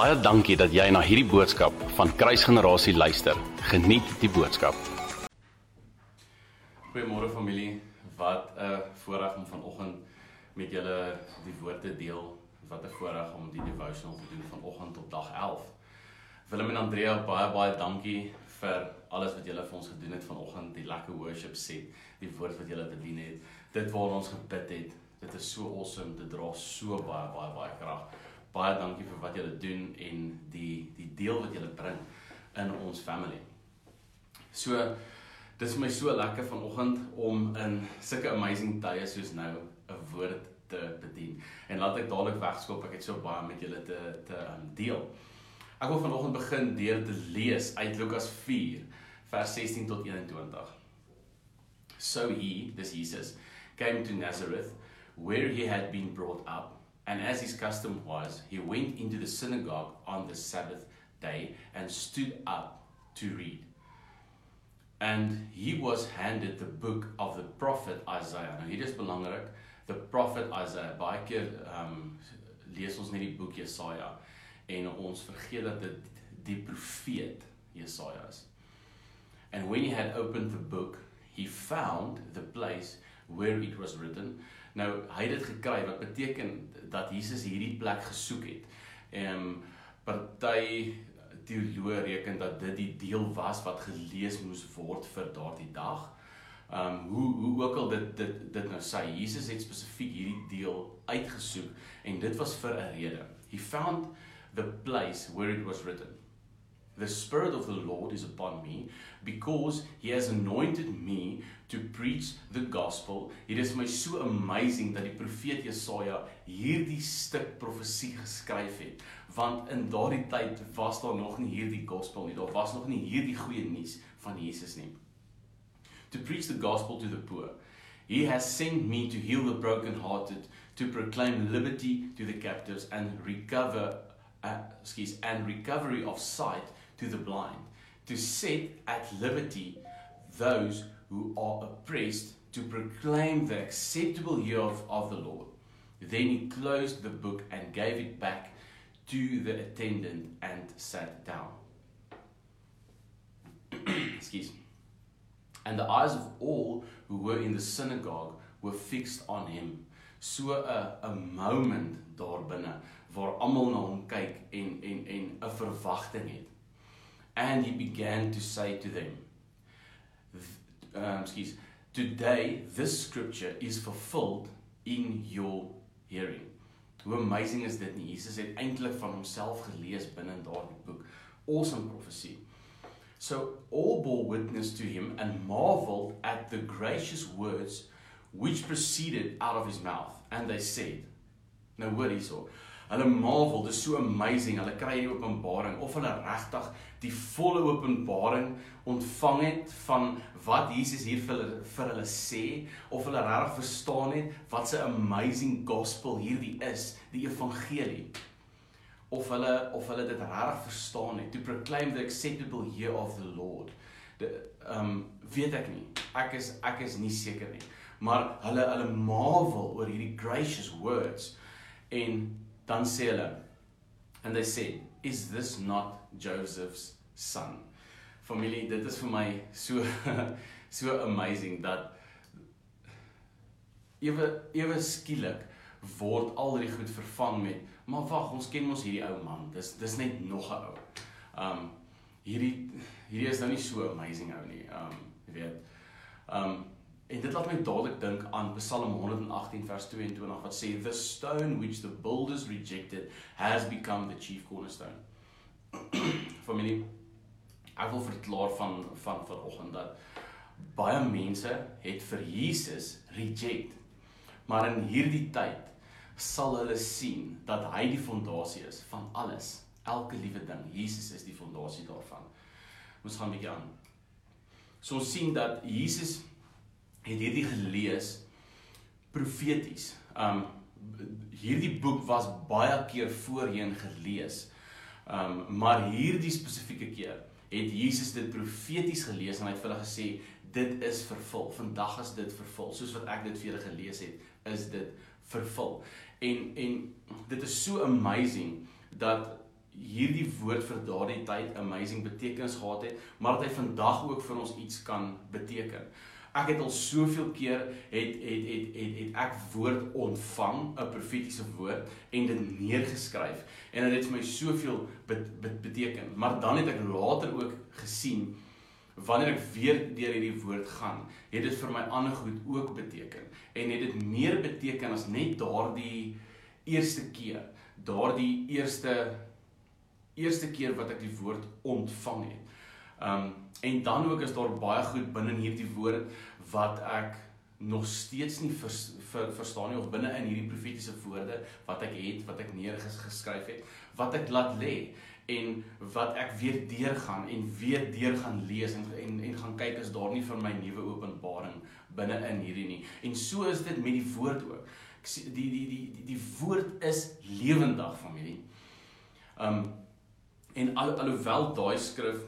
Baie dankie dat jy na hierdie boodskap van Kruisgenerasie luister. Geniet die boodskap. Goeiemôre familie. Wat 'n voorreg om vanoggend met julle die woord te deel. Wat 'n voorreg om die devotional te doen vanoggend op dag 11. Willem en Andrea, baie baie dankie vir alles wat julle vir ons gedoen het vanoggend, die lekker worship set, die woord wat julle bedien het. Dit waar ons gebid het. Dit is so awesome. Dit dra so baie baie baie krag. Baie dankie vir wat julle doen en die die deel wat julle bring in ons family. So dis vir my so lekker vanoggend om in sulke amazing tye soos nou 'n woord te bedien. En laat ek dadelik wegskop, ek het so baie met julle te te um, deel. Ek wil vanoggend begin deur te lees uit Lukas 4 vers 16 tot 21. So he, this Jesus, came to Nazareth where he had been brought up, and as his custom was, he went into the synagogue on the Sabbath day and stood up to read. And he was handed the book of the prophet Isaiah. Nou hier is belangrik, the prophet Isaiah. Baie keer um lees ons net die boek Jesaja en ons vergeet dat dit die profeet Jesaja is. And when he had opened the book, he found the place where it was written. Nou hy het dit gekry wat beteken dat Jesus hierdie plek gesoek het. Ehm um, party teoloë reken dat dit die deel was wat gelees moes word vir daardie dag. Um hoe hoe ook al dit dit dit nou sê Jesus het spesifiek hierdie deel uitgesoek en dit was vir 'n rede. He found the place where it was written. The spirit of the Lord is upon me because he has anointed me to preach the gospel. Dit is my so amazing dat die profeet Jesaja hierdie stuk profesie geskryf het want in daardie tyd was daar nog nie hierdie gospel nie. Daar was nog nie hierdie goeie nuus van Jesus nie. To preach the gospel to the poor. He has sent me to heal the brokenhearted, to proclaim liberty to the captives and recover uh, excuse and recovery of sight to the blind, to set at liberty those who are oppressed, to proclaim the acceptable year of, of the Lord. Then he closed the book and gave it back to the attendant and sat down. Excuse me. And the eyes of all who were in the synagogue were fixed on him. So 'n 'n moment daar binne waar almal na hom kyk en en en 'n verwagting het. And he began to say to them, um, excuse, today this scripture is fulfilled in your hearing. Hoe amazing is dit nie? Jesus het eintlik van homself gelees binne in daardie boek. Awesome prophecy. So all bore witness to him and marveled at the gracious words which proceeded out of his mouth. And they said, nou hoor hierso. Hulle marvel, dis so amazing. Hulle kry hierdie openbaring of hulle regtig die volle openbaring ontvang het van wat Jesus hier vir hulle vir hulle sê of hulle regtig verstaan het wat se amazing gospel hierdie is, die evangelie. Of hulle of hulle dit regtig verstaan het to proclaim the acceptable year of the Lord. De ehm um, weet ek nie. Ek is ek is nie seker nie. Maar hulle hulle marvel oor hierdie gracious words en dan sê hulle and they said is this not Joseph's son? Familie dit is vir my so so amazing dat ewe ewe skielik word al die goed vervang met maar wag ons ken mos hierdie ou man. Dis dis net nog 'n ou. Um hierdie hierdie is nou nie so amazing ou nie um jy weet. Um En dit laat my dadelik dink aan Psalm 118 vers 22 wat sê the stone which the builders rejected has become the chief cornerstone. Familie, ek wil verklaar van van vanoggend dat baie mense het vir Jesus reject. Maar in hierdie tyd sal hulle sien dat hy die fondasie is van alles, elke liewe ding. Jesus is die fondasie daarvan. Ons gaan 'n bietjie aan. So ons sien dat Jesus het hierdie gelees profeties. Um hierdie boek was baie keer voorheen gelees. Um maar hierdie spesifieke keer het Jesus dit profeties gelees en hy het vir hulle gesê dit is vervul. Vandag is dit vervul. Soos wat ek dit vir julle gelees het, is dit vervul. En en dit is so amazing dat hierdie woord vir daardie tyd amazing betekenis gehad het, maar dat hy vandag ook vir ons iets kan beteken. Ek het al soveel keer het het het het het ek woord ontvang, 'n profetiese woord en dit neergeskryf en dit het vir my soveel bet, bet, beteken. Maar dan het ek later ook gesien wanneer ek weer deur hierdie woord gaan, het dit vir my ander goed ook beteken en het dit meer beteken as net daardie eerste keer, daardie eerste eerste keer wat ek die woord ontvang het. Um en dan ook is daar baie goed binne in hierdie woord wat ek nog steeds nie vers, ver, verstaan nie of binne in hierdie profetiese woorde wat ek het, wat ek neergeskryf het, wat ek laat lê en wat ek weer deurgaan en weer deur gaan lees en en en gaan kyk is daar nie vir my nuwe openbaring binne in hierdie nie. En so is dit met die woord ook. Ek sê die die die die die woord is lewendig familie. Um en al, alhoewel daai skrif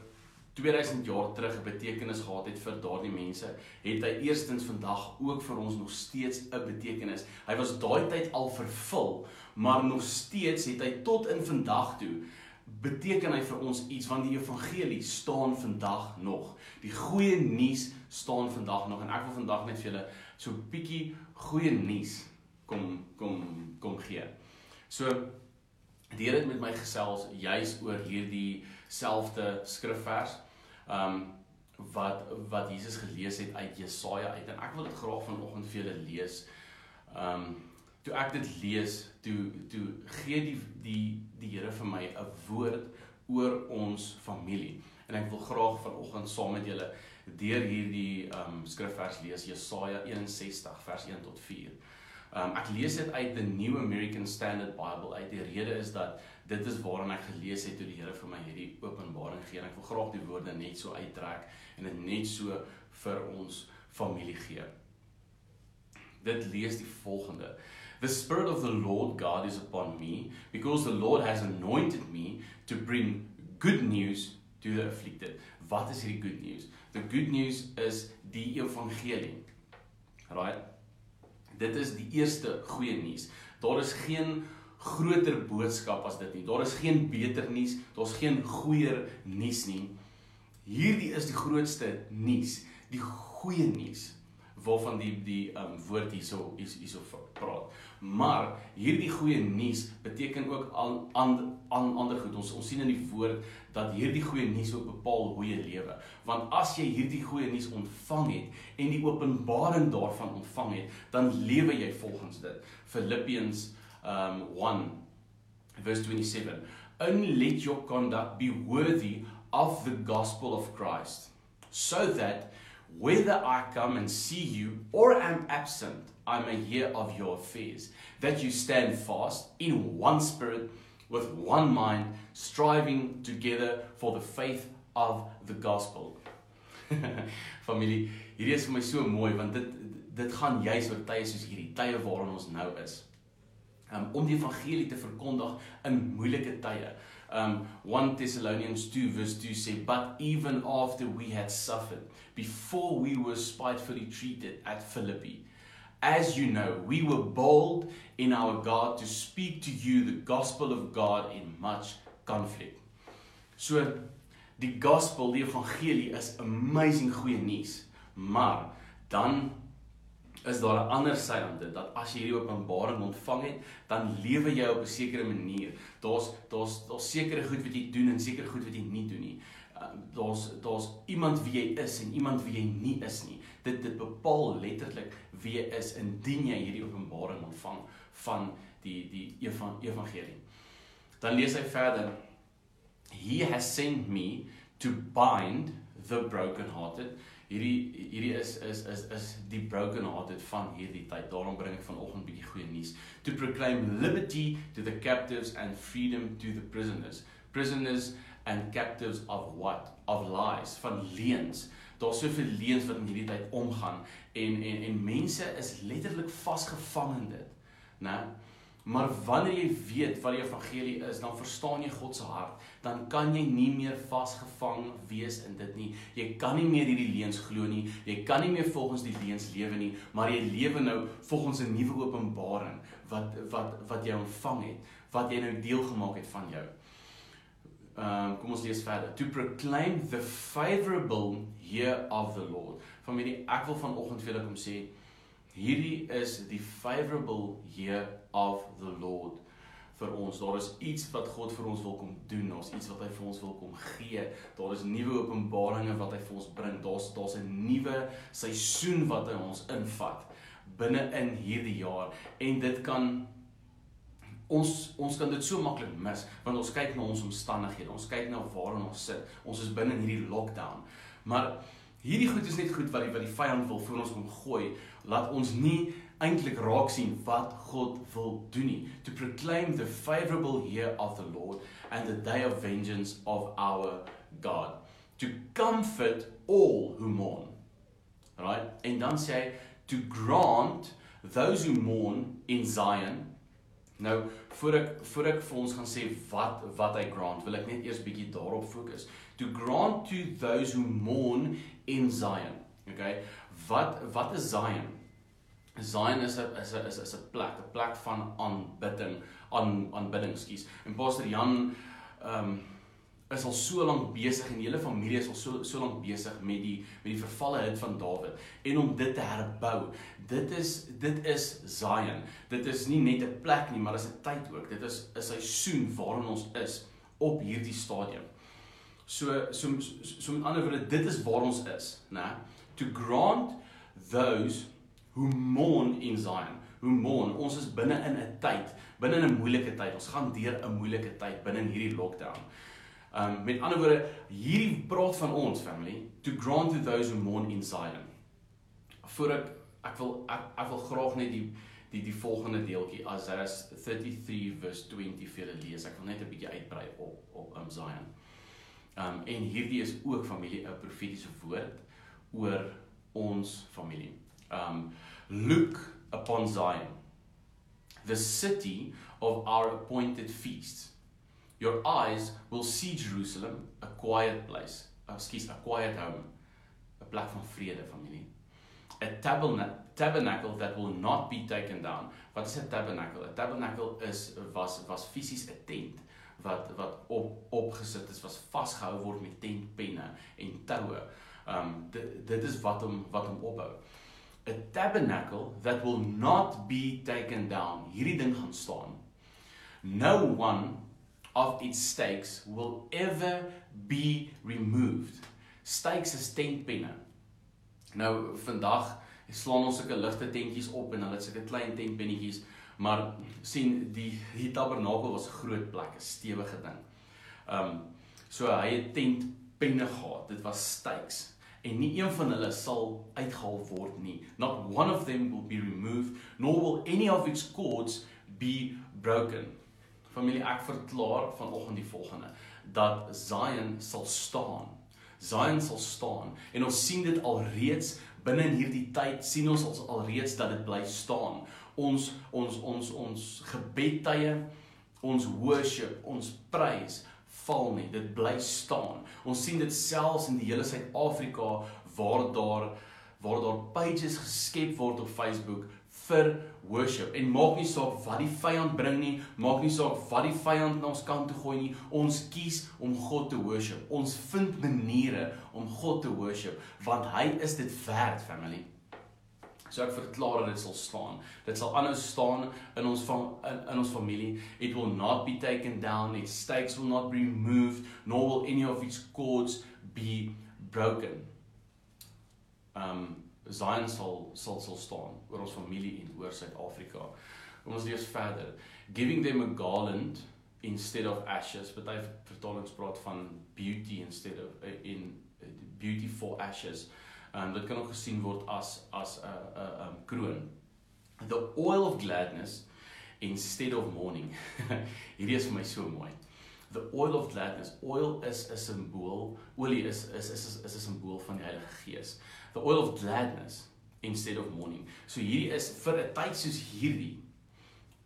2000 jaar terug 'n betekenis gehad het vir daardie mense, het hy eerstens vandag ook vir ons nog steeds 'n betekenis. Hy was daai tyd al vervul, maar nog steeds het hy tot in vandag toe beteken hy vir ons iets want die evangelie staan vandag nog. Die goeie nuus staan vandag nog en ek wil vandag net vir julle so 'n bietjie goeie nuus kom kom kom gee. So Here het met my gesels juis oor hierdie selfde skrifvers um wat wat Jesus gelees het uit Jesaja uit en ek wil dit graag vanoggend vir julle lees. Um toe ek dit lees, toe toe gee die die die Here vir my 'n woord oor ons familie. En ek wil graag vanoggend saam met julle deur hierdie um skrifvers lees Jesaja 61 vers 1 tot 4. Um ek lees dit uit the New American Standard Bible uit. Die rede is dat dit is waarna ek gelees het toe die Here vir my hierdie openbaring gee en ek wil graag die woorde net so uittrek en dit net so vir ons familie gee. Dit lees die volgende. The spirit of the Lord God is upon me because the Lord has anointed me to bring good news to the afflicted. Wat is hierdie good news? The good news is die evangelie. Right? Dit is die eerste goeie nuus. Daar is geen groter boodskap as dit nie. Daar is geen beter nuus, daar's geen goeier nuus nie. Hierdie is die grootste nuus, die goeie nuus waarvan die die um woord hierso hierso praat. Maar hierdie goeie nuus beteken ook aan aan aan ander goed. Ons ons sien in die woord dat hierdie goeie nuus ook bepaal hoe jy lewe. Want as jy hierdie goeie nuus ontvang het en die openbaring daarvan ontvang het, dan lewe jy volgens dit. Filippians um, 1, verse 27. Only let your conduct be worthy of the gospel of Christ, so that whether I come and see you or am absent, I may hear of your affairs, that you stand fast in one spirit, with one mind, striving together for the faith of the gospel. Familie, hierdie is vir my so mooi want dit dit gaan juis oor tye soos hierdie, tye waarin ons nou is um, om die evangelie te verkondig in moeilike tye. Um 1 Thessalonians 2 verse 2 sê but even after we had suffered before we were spitefully treated at Philippi as you know we were bold in our God to speak to you the gospel of God in much conflict. So die gospel, die evangelie is amazing goeie nuus. Maar dan is daar 'n ander sy aan dit dat as jy hierdie openbaring ontvang het, dan lewe jy op 'n sekere manier. Daar's daar's daar's sekere goed wat jy doen en sekere goed wat jy nie doen nie. Ehm, daar's daar's iemand wie jy is en iemand wie jy nie is nie. Dit dit bepaal letterlik wie jy is indien jy hierdie openbaring ontvang van die die evangelie. Dan lees hy verder. He has sent me to bind the broken hearted hierdie hierdie is is is is die broken hearted van hierdie tyd. Daarom bring ek vanoggend 'n bietjie goeie nuus. To proclaim liberty to the captives and freedom to the prisoners. Prisoners and captives of what? Of lies, van leuns. Daar's soveel leuns wat in hierdie tyd omgaan en en en mense is letterlik vasgevang in dit. Né? Maar wanneer jy weet wat die evangelie is, dan verstaan jy God se hart. Dan kan jy nie meer vasgevang wees in dit nie. Jy kan nie meer hierdie leuns glo nie. Jy kan nie meer volgens die leuns lewe nie, maar jy lewe nou volgens 'n nuwe openbaring wat wat wat jy ontvang het, wat jy nou deel gemaak het van jou. Ehm um, kom ons lees verder. To proclaim the favorable year of the Lord. Familie, ek wil vanoggend vir julle kom sê hierdie is die favorable year of the Lord vir ons. Daar is iets wat God vir ons wil kom doen. Daar's iets wat hy vir ons wil kom gee. Daar is nuwe openbaringe wat hy vir ons bring. Daar's daar's 'n nuwe seisoen wat hy ons invat binne in hierdie jaar en dit kan ons ons kan dit so maklik mis want ons kyk na ons omstandighede. Ons kyk na waar ons sit. Ons is binne in hierdie lockdown. Maar hierdie goed is net goed wat die wat die vyand wil vir ons kom gooi. Laat ons nie eintlik raak sien wat God wil doen nie. To proclaim the favorable year of the Lord and the day of vengeance of our God. To comfort all who mourn. Right? En dan sê hy to grant those who mourn in Zion. Nou voor ek voor ek vir ons gaan sê wat wat hy grant wil ek net eers bietjie daarop fokus. To grant to those who mourn in Zion. Okay? Wat wat is Zion Zion is 'n is 'n is 'n 'n plek, 'n plek van aanbidding, aan aanbidding, skus. En Pastor Jan ehm um, is al so lank besig en die hele familie is al so so lank besig met die met die vervalle hut van Dawid en om dit te herbou. Dit is dit is Zion. Dit is nie net 'n plek nie, maar dit is 'n tyd ook. Dit is 'n seisoen waarin ons is op hierdie stadium. So so so met ander woorde, dit is waar ons is, né? To grant those who mourn in Zion. Who mourn. Ons is binne in 'n tyd, binne in 'n moeilike tyd. Ons gaan deur 'n moeilike tyd binne in hierdie lockdown. Um met ander woorde, hierdie praat van ons family to grant to those who mourn in Zion. Voor ek ek wil ek, ek wil graag net die die die volgende deeltjie Isaiah 33 verse 20 vir julle lees. Ek wil net 'n bietjie uitbrei op op um Zion. Um en hierdie is ook familie 'n profetiese woord oor ons familie. Um Look upon Zion, the city of our appointed feasts. Your eyes will see Jerusalem, a quiet place, excuse, a quiet home, a plek van vrede, familie. A tabernacle that will not be taken down. Wat is 'n tabernacle? 'n Tabernacle is was was fisies 'n tent wat wat op opgesit is, was vasgehou word met tentpenne en toue. Um dit dit is wat hom wat hom ophou a tabernacle that will not be taken down. Hierdie ding gaan staan. No one of its stakes will ever be removed. Stakes is tentpenne. Nou vandag slaan ons sulke ligte tentjies op en hulle het sulke klein tentpennetjies, maar sien die die tabernakel was 'n groot plek, 'n stewige ding. Um so hy het tentpenne gehad. Dit was stakes en nie een van hulle sal uitgehaal word nie. Not one of them will be removed, nor will any of its cords be broken. Familie, ek verklaar vanoggend die volgende dat Zion sal staan. Zion sal staan en ons sien dit alreeds binne in hierdie tyd sien ons alreeds dat dit bly staan. Ons ons ons ons gebedtye, ons worship, ons prys val nie, dit bly staan. Ons sien dit selfs in die hele Suid-Afrika waar daar waar daar pages geskep word op Facebook vir worship. En maak nie saak wat die vyand bring nie, maak nie saak wat die vyand na ons kant toe gooi nie, ons kies om God te worship. Ons vind maniere om God te worship want hy is dit werd, family. So ek verklaar dat dit sal staan. Dit sal aanhou staan in ons van in, in ons familie. It will not be taken down. Its stakes will not be removed, nor will any of its cords be broken. Um Zion sal sal sal staan oor ons familie en oor Suid-Afrika. Kom ons lees verder. Giving them a garland instead of ashes. Party vertalings praat van beauty instead of uh, in uh, beauty for ashes. Ehm um, dit kan ook gesien word as as 'n 'n 'n kroon. The oil of gladness instead of mourning. Hierdie is vir my so mooi. The oil of gladness. Oil is 'n simbool. Olie is is is is 'n simbool van die Heilige Gees. The oil of gladness instead of mourning. So hierdie is vir 'n tyd soos hierdie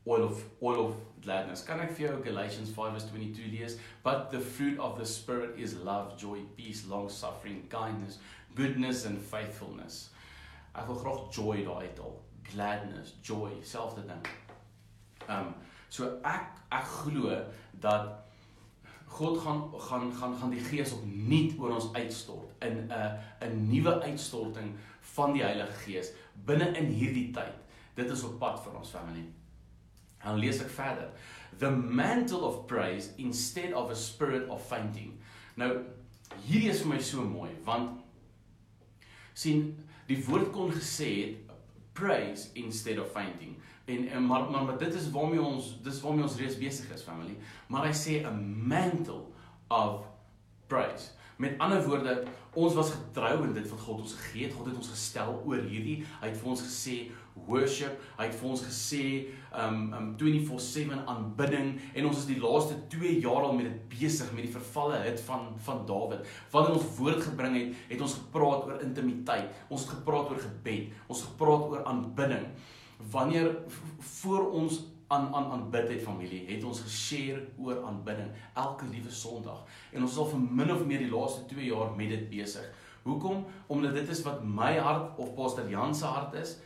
oil of oil of gladness. Kan ek vir jou Galatians 5:22 lees? But the fruit of the spirit is love, joy, peace, long-suffering, kindness, goodness and faithfulness. Ek wil graag joy daar uithaal. Gladness, joy, selfde ding. Um so ek ek glo dat God gaan gaan gaan gaan die Gees opnuut oor ons uitstort in 'n uh, 'n nuwe uitstorting van die Heilige Gees binne in hierdie tyd. Dit is op pad vir ons familie. Dan lees ek verder. The mantle of praise instead of a spirit of fainting. Nou hierdie is vir my so mooi want sien die woord kon gesê het praise instead of fainting. En, en maar, maar maar dit is waarmee ons dis waarmee ons reeds besig is family. Maar hy sê a mantle of praise. Met ander woorde, ons was getrou in dit wat God ons gegee het. God het ons gestel oor hierdie. Hy het vir ons gesê worship. Hy het vir ons gesê um um 24/7 aanbidding en ons is die laaste 2 jaar al met dit besig met die vervalle hit van van Dawid. Wanneer ons woord gebring het, het ons gepraat oor intimiteit. Ons het gepraat oor gebed. Ons het gepraat oor aanbidding. Wanneer voor ons aan aan aanbid het familie, het ons geshare oor aanbidding elke liewe Sondag. En ons is al vir min of meer die laaste 2 jaar met dit besig. Hoekom? Omdat dit is wat my hart of Pastor Jan se hart is.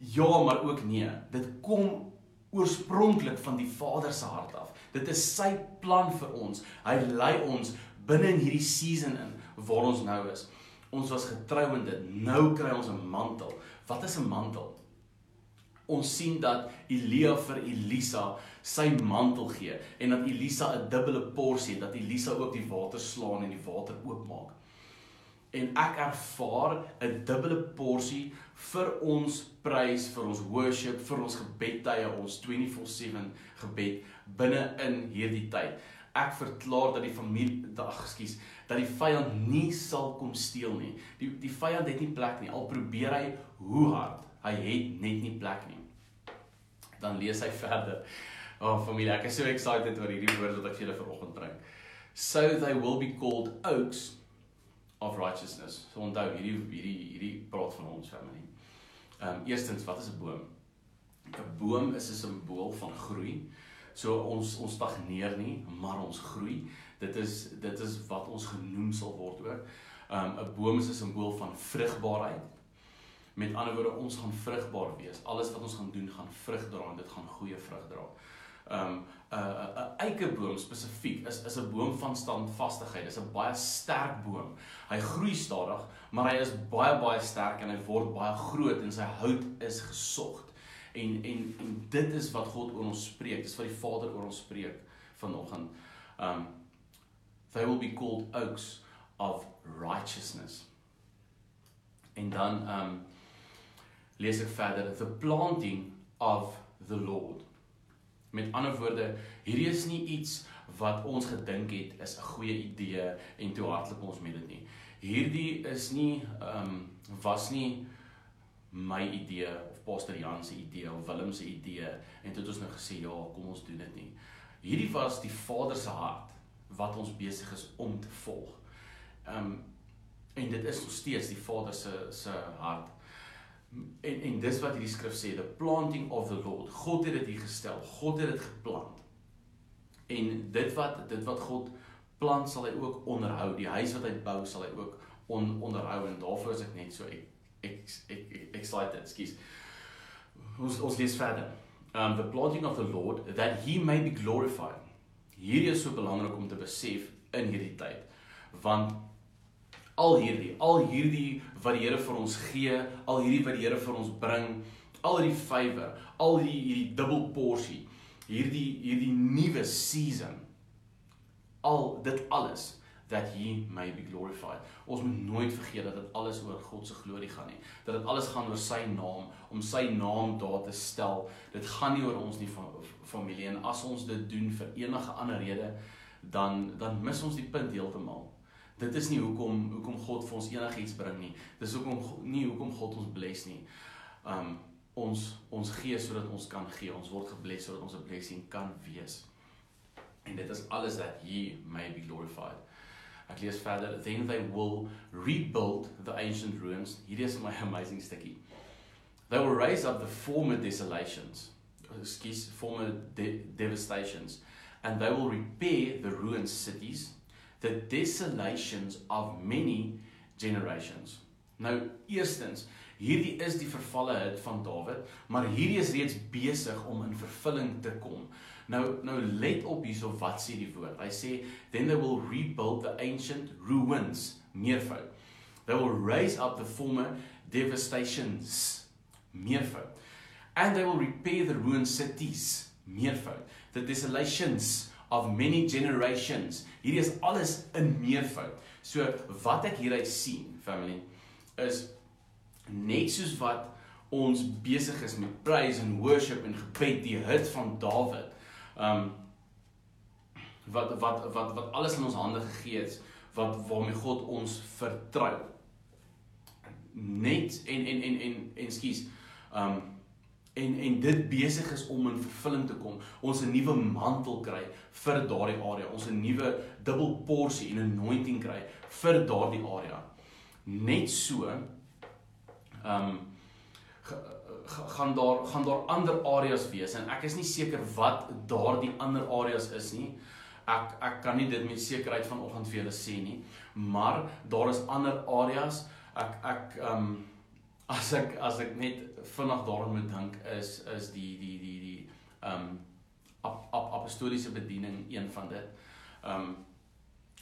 Ja, maar ook nee. Dit kom oorspronklik van die Vader se hart af. Dit is sy plan vir ons. Hy lei ons binne in hierdie season in waar ons nou is. Ons was getrou in dit. Nou kry ons 'n mantel. Wat is 'n mantel? ons sien dat Elia vir Elisa sy mantel gee en dat Elisa 'n dubbele porsie het dat Elisa ook die water slaan en die water oopmaak. En ek ervaar 'n dubbele porsie vir ons prys, vir ons worship, vir ons gebedtye, ons 24/7 gebed binne in hierdie tyd. Ek verklaar dat die familie, ag ekskuus, dat die vyand nie sal kom steel nie. Die die vyand het nie plek nie. Al probeer hy hoe hard, hy het net nie plek nie dan lees hy verder. Oh familie, ek is so excited oor hierdie woord wat ek vir julle vanoggend bring. So they will be called oaks of righteousness. So onthou hierdie hierdie hierdie praat van ons familie. Ehm um, eerstens, wat is 'n boom? 'n Boom is 'n simbool van groei. So ons ons stagneer nie, maar ons groei. Dit is dit is wat ons genoem sal word ook. Ehm um, 'n boom is 'n simbool van vrugbaarheid. Met ander woorde, ons gaan vrugbaar wees. Alles wat ons gaan doen, gaan vrug dra en dit gaan goeie vrug dra. Um 'n 'n eikeboom spesifiek is is 'n boom van standvastigheid. Dis 'n baie sterk boom. Hy groei stadig, maar hy is baie baie sterk en hy word baie groot en sy hout is gesog. En en en dit is wat God oor ons spreek. Dis wat die Vader oor ons spreek vanoggend. Um they will be called oaks of righteousness. En dan um lees ek verder the planting of the Lord. Met ander woorde, hierdie is nie iets wat ons gedink het is 'n goeie idee en toe hardloop ons met dit nie. Hierdie is nie ehm um, was nie my idee of Pastor Jan se idee of Willem se idee en toe het ons nou gesê ja, kom ons doen dit nie. Hierdie was die Vader se hart wat ons besig is om te volg. Ehm um, en dit is nog steeds die Vader se se hart En en dis wat hierdie skrif sê, the planting of the Lord. God het dit hier gestel. God het dit geplant. En dit wat dit wat God plant sal hy ook onderhou. Die huis wat hy bou sal hy ook on, onderhou en daarvoor is ek net so ek ek ek, ek excited. Skus. Ons ons lees verder. Um the planting of the Lord that he may be glorified. Hierdie is so belangrik om te besef in hierdie tyd. Want al hierdie, al hierdie wat die Here vir ons gee, al hierdie wat die Here vir ons bring, al hierdie favour, al hierdie hierdie dubbel porsie, hierdie hierdie nuwe season. Al dit alles that he may be glorified. Ons moet nooit vergeet dat dit alles oor God se glorie gaan nie. Dat dit alles gaan oor sy naam, om sy naam daar te stel. Dit gaan nie oor ons nie van familie en as ons dit doen vir enige ander rede, dan dan mis ons die punt heeltemal dit is nie hoekom hoekom God vir ons enigiets bring nie. Dis hoekom nie hoekom God ons bless nie. Um ons ons gee sodat ons kan gee. Ons word gebless sodat ons 'n blessing kan wees. En dit is alles that he may be glorified. Ek lees verder, then they will rebuild the ancient ruins. Hier is my amazing stukkie. They will raise up the former desolations. Excuse, former de devastations and they will repair the ruined cities the desolations of many generations. Nou eerstens, Hierdie is die vervalle hut van Dawid, maar hierdie is reeds besig om in vervulling te kom. Nou nou let op hierso wat sê die woord. Hy sê then they will rebuild the ancient ruins, meervoud. They will raise up the former devastations, meervoud. And they will repair the ruined cities, meervoud. The desolations of many generations. Hierdie is alles in meervoud. So wat ek hieruit sien, family, is net soos wat ons besig is met praise and worship en gebed, die hut van Dawid. Um wat wat wat wat alles in ons hande gegee het wat waarmee God ons vertrou. Net en en en en en skus. Um en en dit besig is om in vervulling te kom. Ons 'n nuwe mantel kry vir daardie area. Ons 'n nuwe dubbel porsie en anointing kry vir daardie area. Net so ehm um, gaan daar gaan daar ander areas wees en ek is nie seker wat daardie ander areas is nie. Ek ek kan nie dit met sekerheid vanoggend vir julle sê nie, maar daar is ander areas. Ek ek ehm um, as ek as ek net vinnig daaraan moet dink is is die die die die ehm um, ap, ap, apostoliese bediening een van dit. Ehm um,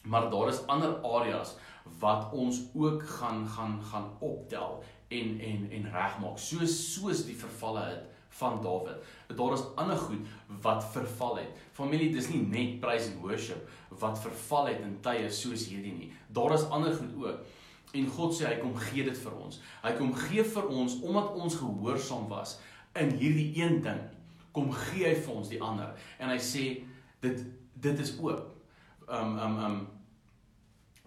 maar daar is ander areas wat ons ook gaan gaan gaan optel en en en regmaak soos soos die vervalle het van Dawid. Daar is ander goed wat verval het. Familie, dis nie net praise and worship wat verval het in tye soos hierdie nie. Daar is ander goed ook. En God sê hy kom gee dit vir ons. Hy kom gee vir ons omdat ons gehoorsaam was in hierdie een ding. Kom gee hy vir ons die ander. En hy sê dit dit is oop. Um um um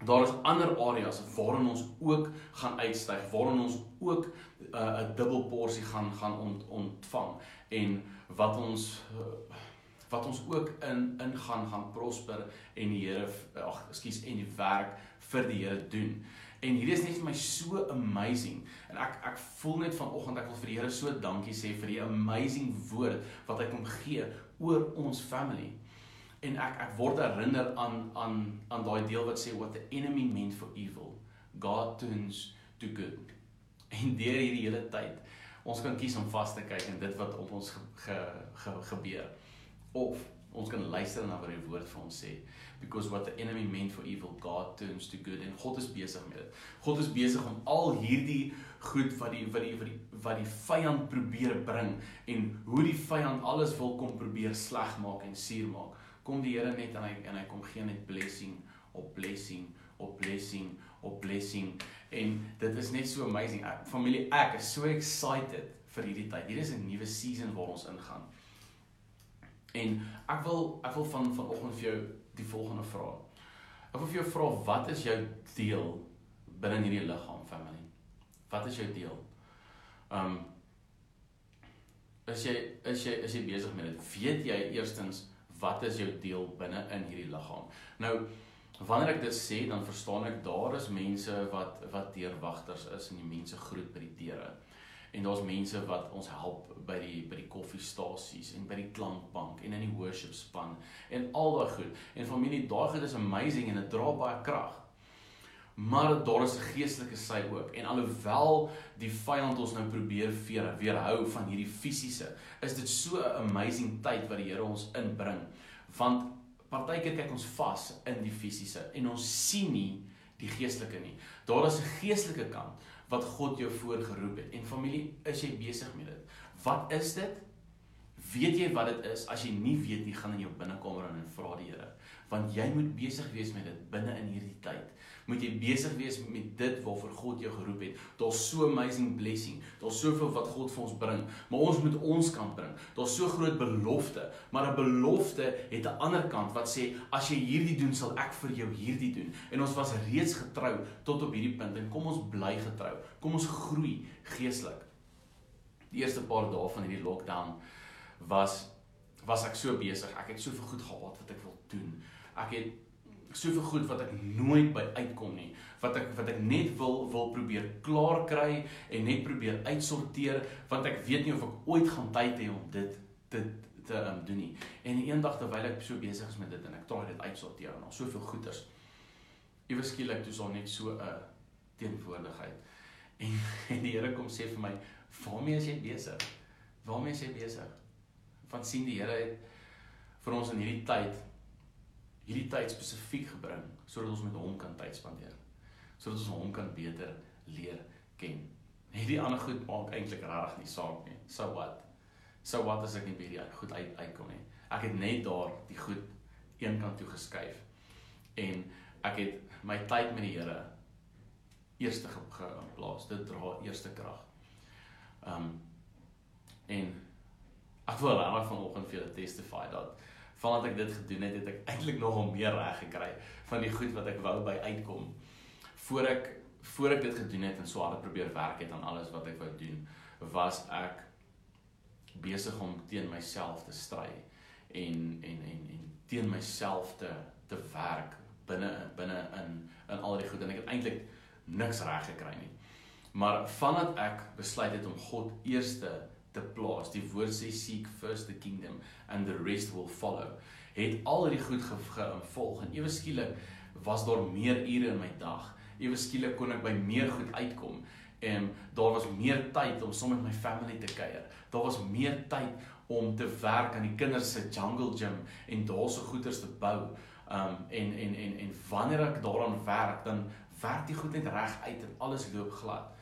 daar is ander areas waarin ons ook gaan uitstyg, waarin ons ook 'n uh, dubbel porsie gaan gaan ont, ontvang en wat ons uh, wat ons ook in in gaan gaan prosper en die Here ag ekskuus en die werk vir die Here doen. En hierdie is net vir my so amazing. En ek ek voel net vanoggend ek wil vir die Here so dankie sê vir die amazing woord wat hy kom gee oor ons family. En ek ek word herinner aan aan aan daai deel wat sê what the enemy meant for evil, God turns to good. En deur hierdie hele tyd, ons kan kies om vas te kyk en dit wat op ons ge, ge, ge, gebeur of ons kan luister na wat die woord vir ons sê because what the enemy meant for evil God turns to good en God is besig met dit. God is besig om al hierdie goed wat die wat die wat die wat die vyand probeer bring en hoe die vyand alles wil kom probeer sleg maak en suur maak. Kom die Here net en hy en hy kom gee net blessing op blessing op blessing op blessing en dit is net so amazing. Ek, familie, ek is so excited vir hierdie tyd. Hier is 'n nuwe season waar ons ingaan. En ek wil ek wil van vanoggend vir jou die volgende vraag. Ek wil vir jou vra wat is jou deel binne hierdie liggaam family? Wat is jou deel? Um is jy is jy is jy besig met dit? Weet jy eerstens wat is jou deel binne in hierdie liggaam? Nou wanneer ek dit sê, dan verstaan ek daar is mense wat wat deurwagters is en die mense groet by die deure en daar's mense wat ons help by die by die koffiestasies en by die klankbank en in die worship span en al daai goed. En familie, daai goed is amazing en dit dra baie krag. Maar daar is 'n geestelike sy ook. En alhoewel die vyand ons nou probeer weer weerhou van hierdie fisiese, is dit so 'n amazing tyd wat die Here ons inbring. Want partykeer kyk ons vas in die fisiese en ons sien nie die geestelike nie. Daar is 'n geestelike kant wat God jou voorgeroep het. En familie, is jy besig met dit? Wat is dit? Weet jy wat dit is? As jy nie weet nie, gaan in jou binnekamer en vra die Here, want jy moet besig wees met dit binne in hierdie tyd. Moet jy besig wees met dit waarvoor God jou geroep het. Daar's so amazing blessing. Daar's soveel wat God vir ons bring, maar ons moet ons kant bring. Daar's so groot belofte, maar 'n belofte het 'n ander kant wat sê as jy hierdie doen, sal ek vir jou hierdie doen. En ons was reeds getrou tot op hierdie punt en kom ons bly getrou. Kom ons groei geestelik. Die eerste paar dae van hierdie lockdown was was ek so besig. Ek het soveel goed gehad wat ek wil doen. Ek het soveel goed wat ek nooit by uitkom nie. Wat ek wat ek net wil wil probeer klaar kry en net probeer uitsorteer want ek weet nie of ek ooit gaan tyd hê om dit dit te um, doen nie. En eendag terwyl ek so besig is met dit en ek traai dit uitsorteer en al soveel goeders. Iewers skielik toe sal net so 'n teenwoordigheid. En, en die Here kom sê vir my, "Waarmee is jy besig? Waarmee is jy besig?" Want sien die Here het vir ons in hierdie tyd hierdie tyd spesifiek gebring sodat ons met hom kan tyd spandeer. Sodat ons hom kan beter leer ken. Hierdie ander goed maak eintlik regtig nie saak nie. So what? So wat as ek nie by hierdie goed uit uitkom nie. Ek het net daar die goed een kant toe geskuif. En ek het my tyd met die Here eerste geplaas. Dit dra eerste krag. Um en ek wil regtig vanoggend vir julle testify dat vandat ek dit gedoen het, het ek eintlik nogal meer reg gekry van die goed wat ek wou by uitkom. Voor ek voor ek dit gedoen het en so hard probeer werk het aan alles wat ek wou doen, was ek besig om teen myself te stry en en en en teen myself te te werk binne binne in in al die goed en ek het eintlik niks reg gekry nie. Maar vandat ek besluit het om God eerste te plaas, die woord sê seek first the kingdom and the rest will follow, het al die goed gevolg en ewe skielik was daar meer ure in my dag. Ewe skielik kon ek by meer goed uitkom en daar was meer tyd om saam met my family te kuier. Daar was meer tyd om te werk aan die kinders se jungle gym en daarse goeders te bou. Um en en en en wanneer ek daaraan werk, dan werk die goed net reg uit en alles loop glad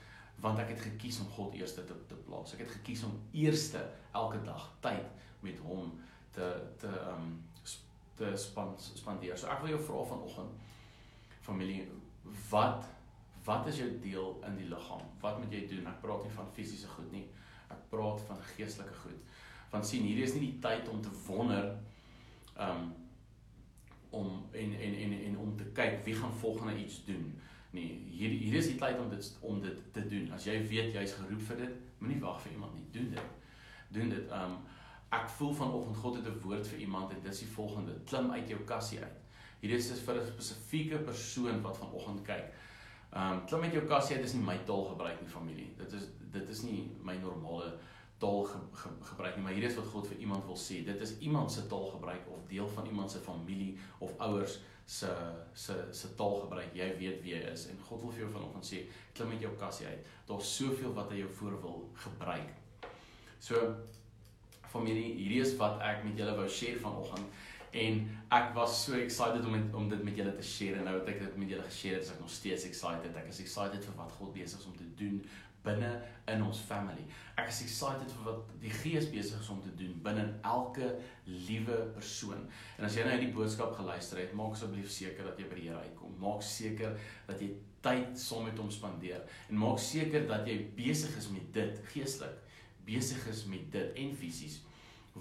want ek het gekies om God eerste te te plaas. Ek het gekies om eerste elke dag tyd met hom te te um te span, spandeer. So ek wil jou vra vanoggend familie, wat wat is jou deel in die liggaam? Wat moet jy doen? Ek praat nie van fisiese goed nie. Ek praat van geestelike goed. Want sien, hierdie is nie die tyd om te wonder um om en en en en om te kyk wie gaan volgende iets doen. Nee, hier hier is die tyd om dit om dit te doen. As jy weet jy's geroep vir dit, moenie wag vir iemand nie. Doen dit. Doen dit. Um ek voel vanoggend God het 'n woord vir iemand en dit is die volgende: klim uit jou kassie uit. Hier is vir 'n spesifieke persoon wat vanoggend kyk. Um klim uit jou kassie uit is nie my taal gebruik nie familie. Dit is dit is nie my normale taal ge, ge, gebruik nie, maar hier is wat God vir iemand wil sê. Dit is iemand se taal gebruik of deel van iemand se familie of ouers se se se taal gebruik. Jy weet wie hy is en God wil vir jou vanoggend sê, klim met jou kassie uit. Daar's soveel wat hy jou voor wil gebruik. So familie, hierdie is wat ek met julle wou share vanoggend en ek was so excited om om dit met julle te share en nou het ek dit met julle geshare, is ek nog steeds excited. Ek is excited vir wat God besig is om te doen binne in ons family. Ek is excited vir wat die Gees besig is om te doen binne in elke liewe persoon. En as jy nou hierdie boodskap geluister het, maak asseblief seker dat jy by die Here uitkom. Maak seker dat jy tyd saam met hom spandeer en maak seker dat jy besig is met dit geestelik, besig is met dit en fisies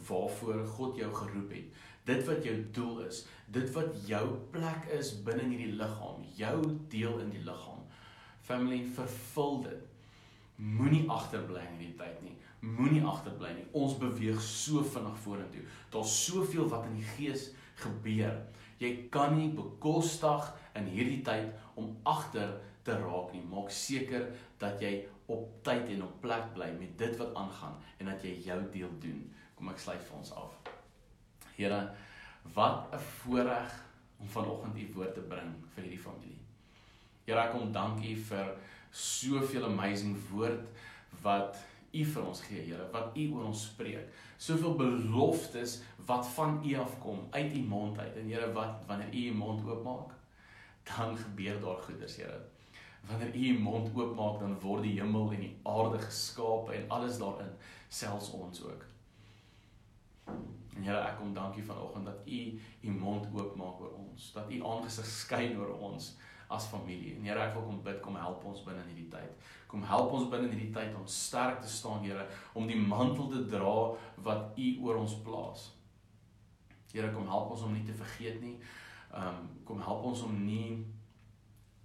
waarvoor God jou geroep het. Dit wat jou doel is, dit wat jou plek is binne in hierdie liggaam, jou deel in die liggaam. Family vervul dit. Moenie agterbly in hierdie tyd nie. Moenie agterbly nie. Ons beweeg so vinnig vorentoe. Daar's soveel wat in die gees gebeur. Jy kan nie bekostig in hierdie tyd om agter te raak nie. Maak seker dat jy op tyd en op plek bly met dit wat aangaan en dat jy jou deel doen. Kom ek sluit vir ons af. Here, wat 'n voorreg om vanoggend u woord te bring vir hierdie familie. Here, ek kom dank u vir soveel amazing woord wat U vir ons gee, Here, wat U oor ons spreek. Soveel beloftes wat van U afkom uit U mond uit. En Here, wat wanneer U U mond oopmaak, dan gebeur daar goeders, Here. Wanneer U U mond oopmaak, dan word die hemel en die aarde geskape en alles daarin, selfs ons ook. En Here, ek kom dankie vanoggend dat U U mond oopmaak oor ons, dat U aangesig skyn oor ons as familie. En Here, ek wil kom bid, kom help ons binne in hierdie tyd. Kom help ons binne in hierdie tyd om sterk te staan, Here, om die mantel te dra wat U oor ons plaas. Here, kom help ons om nie te vergeet nie. Um kom help ons om nie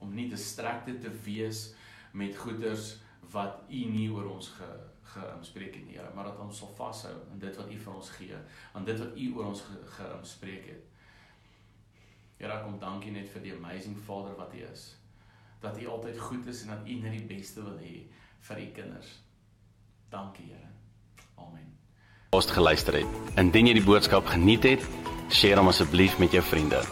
om nie distracted te wees met goeders wat U nie oor ons ge geïnspreek het nie, Here, maar dat ons sal vashou aan dit wat U vir ons gee, aan dit wat U oor ons geïnspreek ge het. Here, kom dankie net vir die amazing Vader wat U is. Dat U altyd goed is en dat U net die beste wil hê vir U kinders. Dankie, Here. Amen. Ons geluister het. Indien jy die boodskap geniet het, deel hom asseblief met jou vriende.